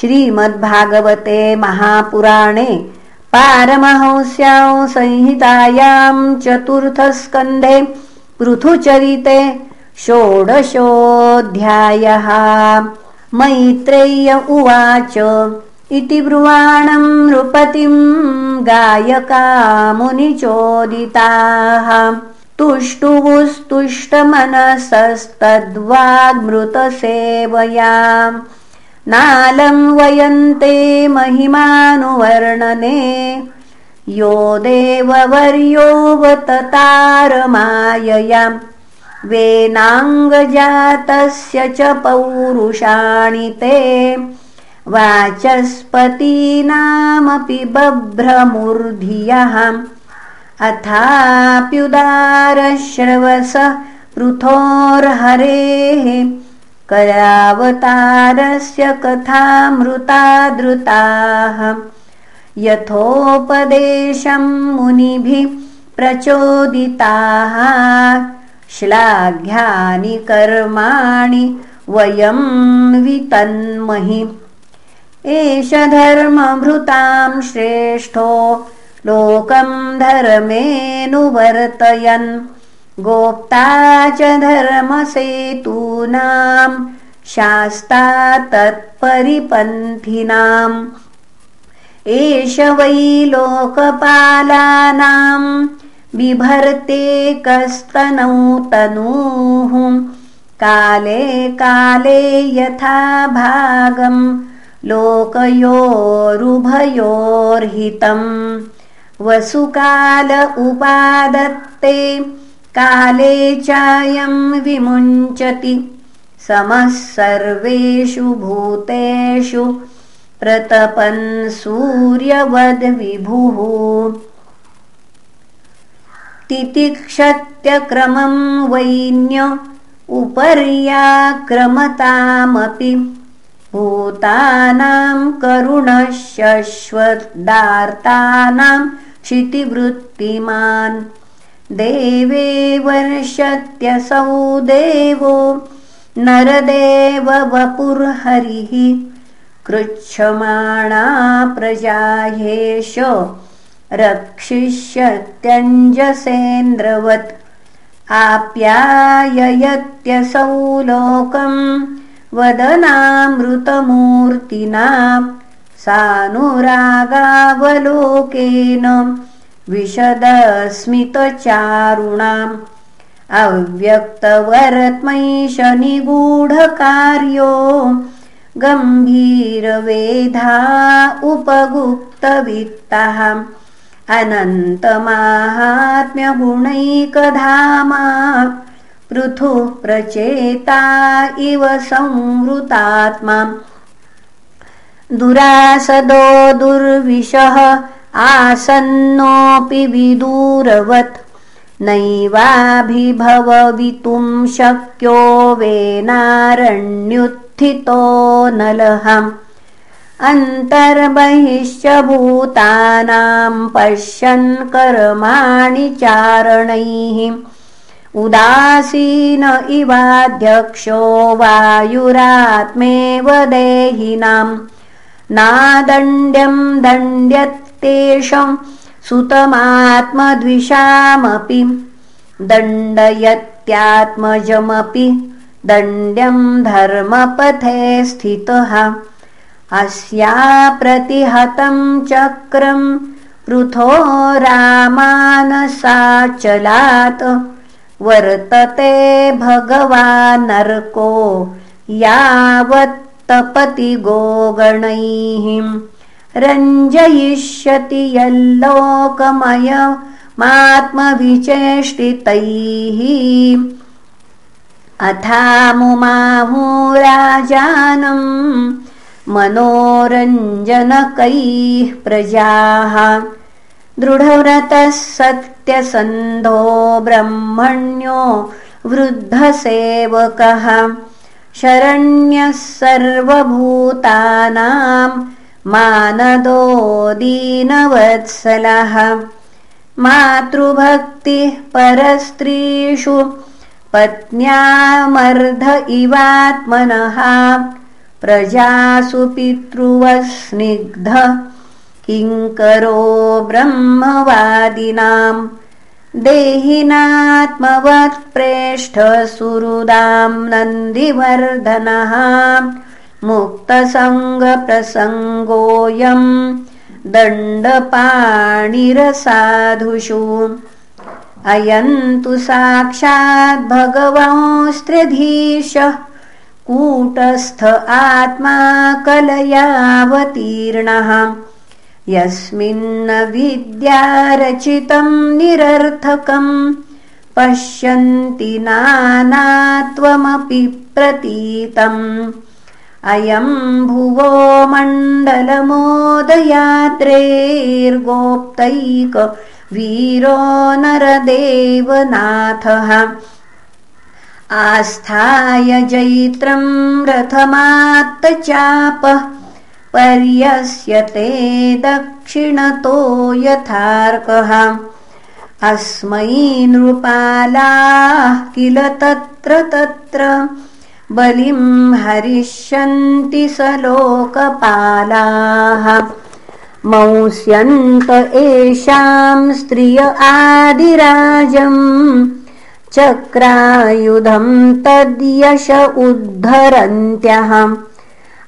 श्रीमद्भागवते महापुराणे पारमहंस्यां संहितायां चतुर्थस्कन्धे पृथुचरिते षोडशोऽध्यायः। मैत्रेय्य उवाच इति ब्रुवाणं नृपतिं गायका मुनिचोदिताः। तुष्टुवुस्तुष्टमनसस्तद्वाग्मृतसेवयाम् नालं वयन्ते महिमानुवर्णने। यो देववर्योऽवततारमाययाम् वेनाङ्गजातस्य च पौरुषाणि ते। वाचस्पतीनामपि बभ्रमूर्धियः। अथाप्युदारश्रवस पृथोर्हरेः करावतारस्य कथामृतादृताः। यथोपदेशं मुनिभिः प्रचोदिताः। श्लाघ्यानि कर्माणि वयं वितन्महि। एष धर्मभृतां श्रेष्ठो लोकं धर्मेऽनुवर्तयन् गोप्ता च धर्मसेतूनां शास्ता तत्परिपन्थिनाम् एष वै लोकपालानां बिभर्ते कस्तनौ तनूः। काले काले यथा भागं लोकयोरुभयोर्हितम् वसुकाल उपादत्ते काले चायं विमुञ्चति। समः सर्वेषु भूतेषु प्रतपन् सूर्यवद्विभुः। तितिक्षत्यक्रमं वैन्य उपर्याक्रमतामपि भूतानां करुणशश्वदार्तानां क्षितिवृत्तिमान् देवे वर्षत्यसौ देवो नरदेव वपुर्हरिः कृच्छमाणा प्रजाहेश रक्षिष्यत्यञ्जसेन्द्रवत् आप्याययत्यसौ लोकं वदनामृतमूर्तिना सानुरागावलोकेन विशदस्मितचारुणाम् अव्यक्तवरत्मैशनिगूढकार्यो गम्भीरवेधा उपगुप्तवित्तः अनन्तमाहात्म्यगुणैकधामा पृथुः प्रचेता इव संवृतात्मा। दुरासदो दुर्विशः आसन्नोऽपि विदूरवत् नैवाभिभववितुं शक्यो वेनारण्युत्थितो नलहम् अन्तर्बहिश्च भूतानां पश्यन् कर्माणि चारणैः। उदासीन इवाध्यक्षो वायुरात्मेव देहिनां। नादण्ड्यं दण्ड्यत्तेषं सुतमात्मद्विषामपि दण्डयत्यात्मजमपि दण्ड्यं धर्मपथे स्थितः। अस्या प्रतिहतं चक्रं पृथो रामानसाचलात्। वर्तते भगवानर्को यावत्तपति गोगणैः रञ्जयिष्यति यल्लोकमयमात्मविचेष्टितैः अथामुमाहुराजानम् मनोरञ्जनकैः प्रजाः। दृढव्रतः सत्यसन्धो ब्रह्मण्यो वृद्धसेवकः। शरण्यः सर्वभूतानां मानदो दीनवत्सलः मातृभक्तिः परस्त्रीषु पत्न्यामर्ध इवात्मनः। प्रजासु पितृवस्निग्ध किङ्करो ब्रह्मवादिनाम्। देहिनात्मवत्प्रेष्ठसुहृदाम् नन्दिवर्धनः मुक्तसङ्गप्रसङ्गोऽयम् दण्डपाणिरसाधुषु। अयन्तु साक्षाद्भगवांस्त्रिधीशः कूटस्थ आत्मा कलयावतीर्णः। यस्मिन्न विद्यारचितम् निरर्थकम् पश्यन्ति नानात्वमपि प्रतीतम् अयम् भुवो मण्डलमोदयात्रेर्गोप्तैक वीरो नरदेवनाथः। आस्थाय जैत्रम् रथमात्तचापः पर्यस्यते दक्षिणतो यथार्कः। अस्मै नृपालाः किल तत्र तत्र बलिम् हरिष्यन्ति स लोकपालाः। मौस्यन्त एषाम् स्त्रिय आदिराजम्। चक्रायुधम् तद्यश उद्धरन्त्यः।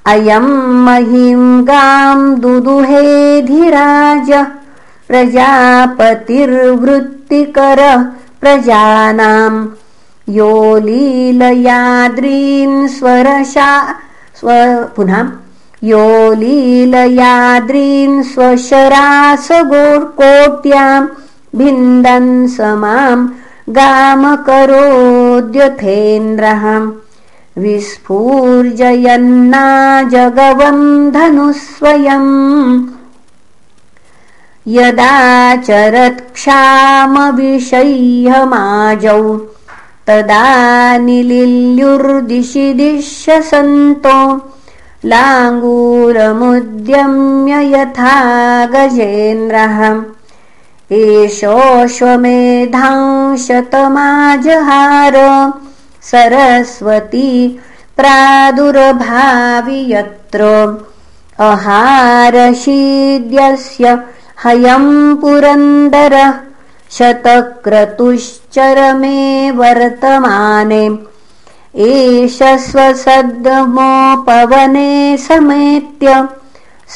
अयम् महिम् गाम् दुदुहेधिराज। प्रजापतिर्वृत्तिकर प्रजानाम् पुनः यो लीलयाद्रीन् स्वशरासगोर्कोट्याम् भिन्दन् समाम् गामकरोद्यथेन्द्रः। विस्फूर्जयन्ना जगवम् धनुस्वयम् यदाचरत्क्षामविषह्यमाजौ तदा निलिल्युर्दिशि दिश्यसन्तो लाङ्गूरमुद्यम्य यथा गजेन्द्रः। एषोऽश्वमेधांशतमाजहार सरस्वती प्रादुर्भावि यत्र अहारशीद्यस्य हयम् पुरन्दरः शतक्रतुश्चरमे वर्तमाने एष स्वसद्मोपवने समेत्य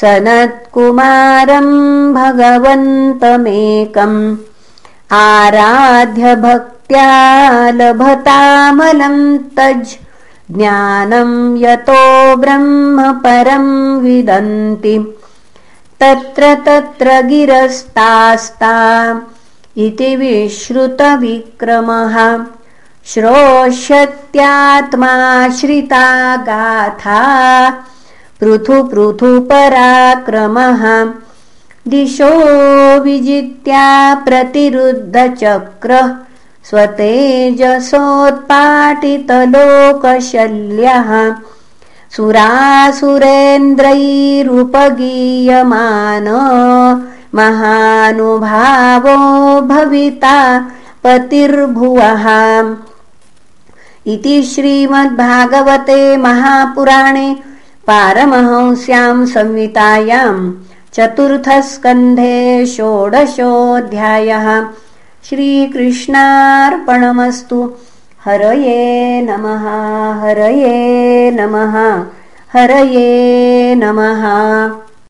सनत्कुमारम् भगवन्तमेकम् आराध्य भक्त्या लभतामलम् तज् ज्ञानम् यतो ब्रह्म परम् विदन्ति। तत्र तत्र गिरस्तास्ता इति विश्रुतविक्रमः। श्रोष्यत्यात्माश्रिता गाथा पृथु पृथु पराक्रमः। दिशो विजित्या प्रतिरुद्धचक्र। स्वतेजसोत्पाटितलोकशल्यः। सुरासुरेन्द्रैरुपगीयमान महानुभावो भविता पतिर्भुवः इति श्रीमद्भागवते महापुराणे पारमहंस्याम् संवितायाम् चतुर्थस्कन्धे षोडशोऽध्यायः। श्रीकृष्णार्पणमस्तु। हरये नमः हरये नमः हरये नमः